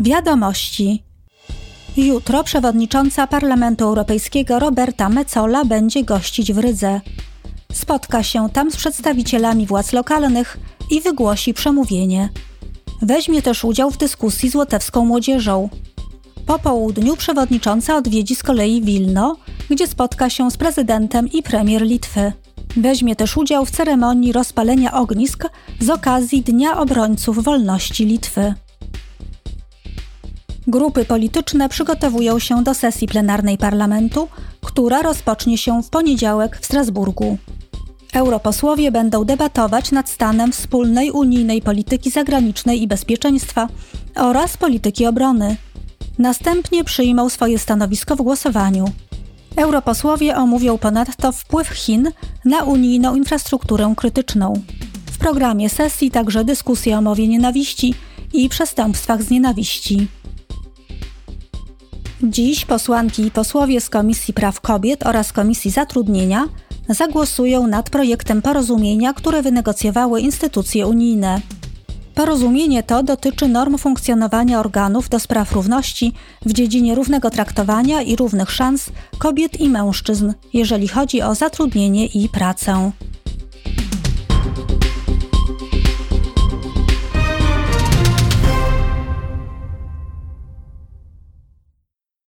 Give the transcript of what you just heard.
Wiadomości. Jutro przewodnicząca Parlamentu Europejskiego Roberta Mecola będzie gościć w Rydze. Spotka się tam z przedstawicielami władz lokalnych i wygłosi przemówienie. Weźmie też udział w dyskusji z łotewską młodzieżą. Po południu przewodnicząca odwiedzi z kolei Wilno, gdzie spotka się z prezydentem i premier Litwy. Weźmie też udział w ceremonii rozpalenia ognisk z okazji Dnia Obrońców Wolności Litwy. Grupy polityczne przygotowują się do sesji plenarnej parlamentu, która rozpocznie się w poniedziałek w Strasburgu. Europosłowie będą debatować nad stanem wspólnej unijnej polityki zagranicznej i bezpieczeństwa oraz polityki obrony. Następnie przyjmą swoje stanowisko w głosowaniu. Europosłowie omówią ponadto wpływ Chin na unijną infrastrukturę krytyczną. W programie sesji także dyskusje o mowie nienawiści i przestępstwach z nienawiści. Dziś posłanki i posłowie z Komisji Praw Kobiet oraz Komisji Zatrudnienia zagłosują nad projektem porozumienia, które wynegocjowały instytucje unijne. Porozumienie to dotyczy norm funkcjonowania organów do spraw równości w dziedzinie równego traktowania i równych szans kobiet i mężczyzn, jeżeli chodzi o zatrudnienie i pracę.